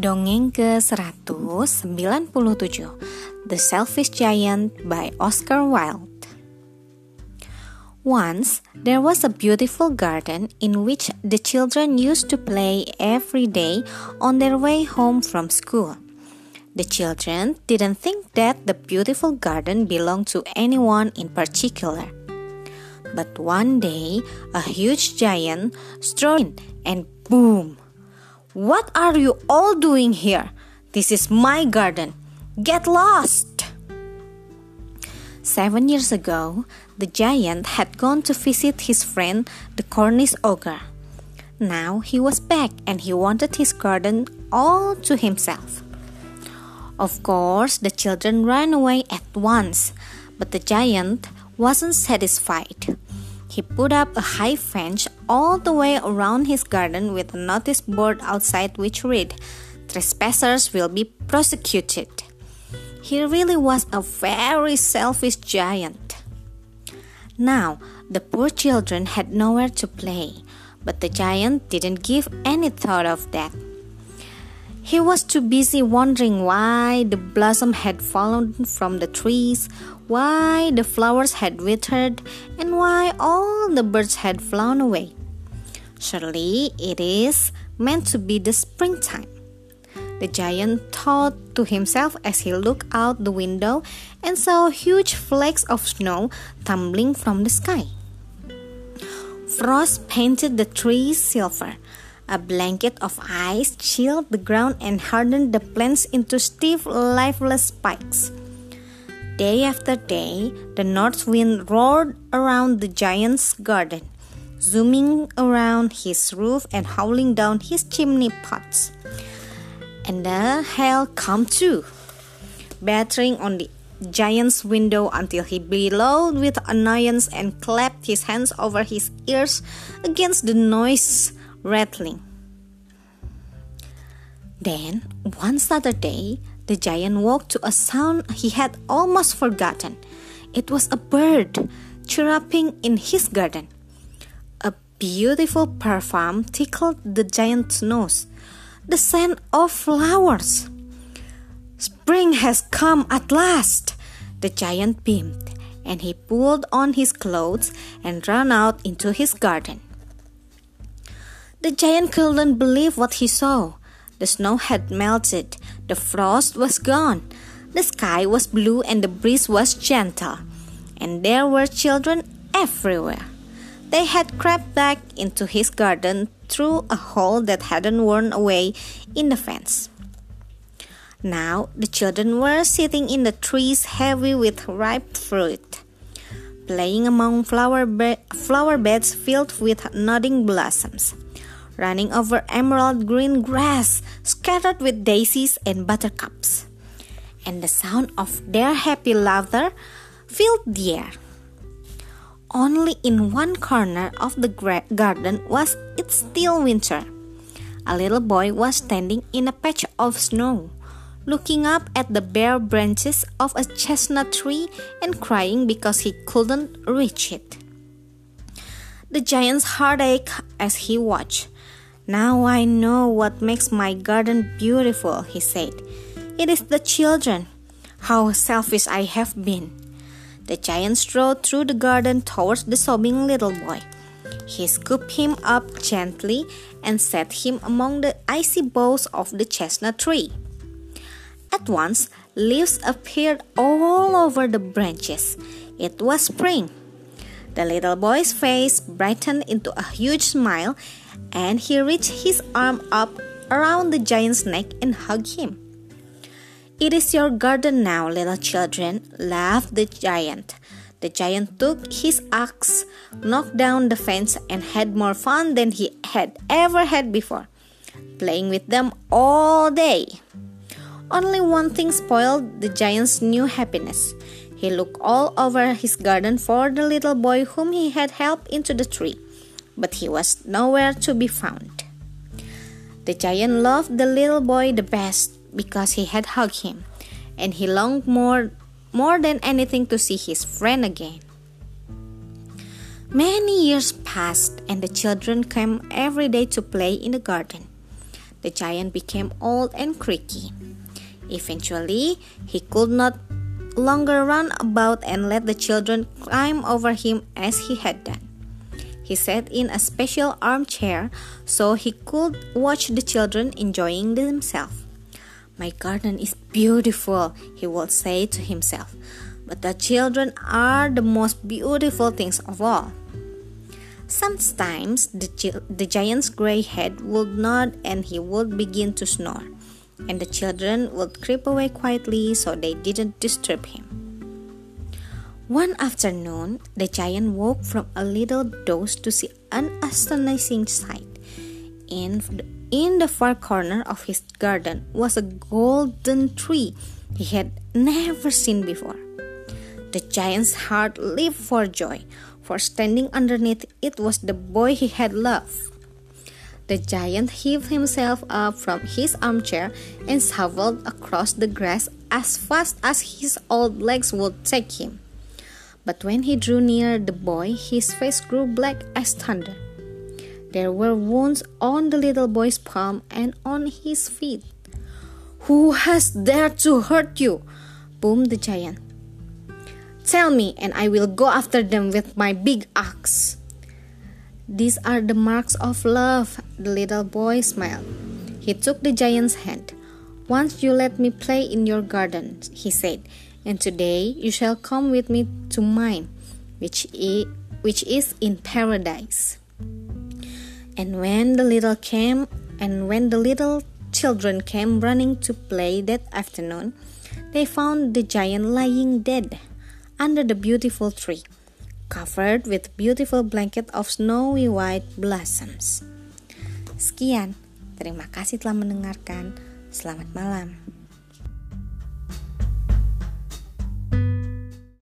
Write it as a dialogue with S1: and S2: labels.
S1: Dongeng ke-197 The Selfish Giant by Oscar Wilde Once there was a beautiful garden in which the children used to play every day on their way home from school. The children didn't think that the beautiful garden belonged to anyone in particular. But one day, a huge giant strode in and boom! What are you all doing here? This is my garden. Get lost! Seven years ago, the giant had gone to visit his friend, the Cornish ogre. Now he was back and he wanted his garden all to himself. Of course, the children ran away at once, but the giant wasn't satisfied. He put up a high fence all the way around his garden with a notice board outside which read, Trespassers will be prosecuted. He really was a very selfish giant. Now, the poor children had nowhere to play, but the giant didn't give any thought of that. He was too busy wondering why the blossom had fallen from the trees, why the flowers had withered, and why all the birds had flown away. Surely it is meant to be the springtime. The giant thought to himself as he looked out the window and saw huge flakes of snow tumbling from the sky. Frost painted the trees silver a blanket of ice chilled the ground and hardened the plants into stiff, lifeless spikes. Day after day, the north wind roared around the giant's garden, zooming around his roof and howling down his chimney pots. And the hail came too, battering on the giant's window until he bellowed with annoyance and clapped his hands over his ears against the noise rattling. Then, one Saturday, the giant woke to a sound he had almost forgotten. It was a bird chirruping in his garden. A beautiful perfume tickled the giant's nose. The scent of flowers. Spring has come at last, the giant beamed, and he pulled on his clothes and ran out into his garden. The giant couldn't believe what he saw. The snow had melted, the frost was gone, the sky was blue, and the breeze was gentle. And there were children everywhere. They had crept back into his garden through a hole that hadn't worn away in the fence. Now the children were sitting in the trees heavy with ripe fruit, playing among flower, be- flower beds filled with nodding blossoms running over emerald green grass scattered with daisies and buttercups. And the sound of their happy laughter filled the air. Only in one corner of the garden was it still winter. A little boy was standing in a patch of snow, looking up at the bare branches of a chestnut tree and crying because he couldn't reach it. The giant's heart ached as he watched. Now I know what makes my garden beautiful, he said. It is the children. How selfish I have been. The giant strode through the garden towards the sobbing little boy. He scooped him up gently and set him among the icy boughs of the chestnut tree. At once, leaves appeared all over the branches. It was spring. The little boy's face brightened into a huge smile, and he reached his arm up around the giant's neck and hugged him. It is your garden now, little children, laughed the giant. The giant took his axe, knocked down the fence, and had more fun than he had ever had before, playing with them all day. Only one thing spoiled the giant's new happiness. He looked all over his garden for the little boy whom he had helped into the tree, but he was nowhere to be found. The giant loved the little boy the best because he had hugged him, and he longed more, more than anything to see his friend again. Many years passed, and the children came every day to play in the garden. the giant became old and creaky. Eventually, he could not longer run about and let the children climb over him as he had done. He sat in a special armchair so he could watch the children enjoying themselves. My garden is beautiful, he would say to himself, but the children are the most beautiful things of all. Sometimes the, the giant's gray head would nod and he would begin to snore, and the children would creep away quietly so they didn't disturb him. One afternoon, the giant woke from a little doze to see an astonishing sight. In the, in the far corner of his garden was a golden tree he had never seen before. The giant's heart leaped for joy for standing underneath it was the boy he had loved. The giant heaved himself up from his armchair and shuffled across the grass as fast as his old legs would take him. But when he drew near the boy, his face grew black as thunder. There were wounds on the little boy's palm and on his feet. Who has dared to hurt you? boomed the giant. Tell me, and I will go after them with my big axe. These are the marks of love, the little boy smiled. He took the giant's hand. Once you let me play in your garden, he said, and today you shall come with me to mine, which is, which is in paradise. And when the little came, and when the little children came running to play that afternoon, they found the giant lying dead under the beautiful tree, covered with beautiful blanket of snowy white blossoms. Sekian, terima kasih telah mendengarkan. Selamat malam.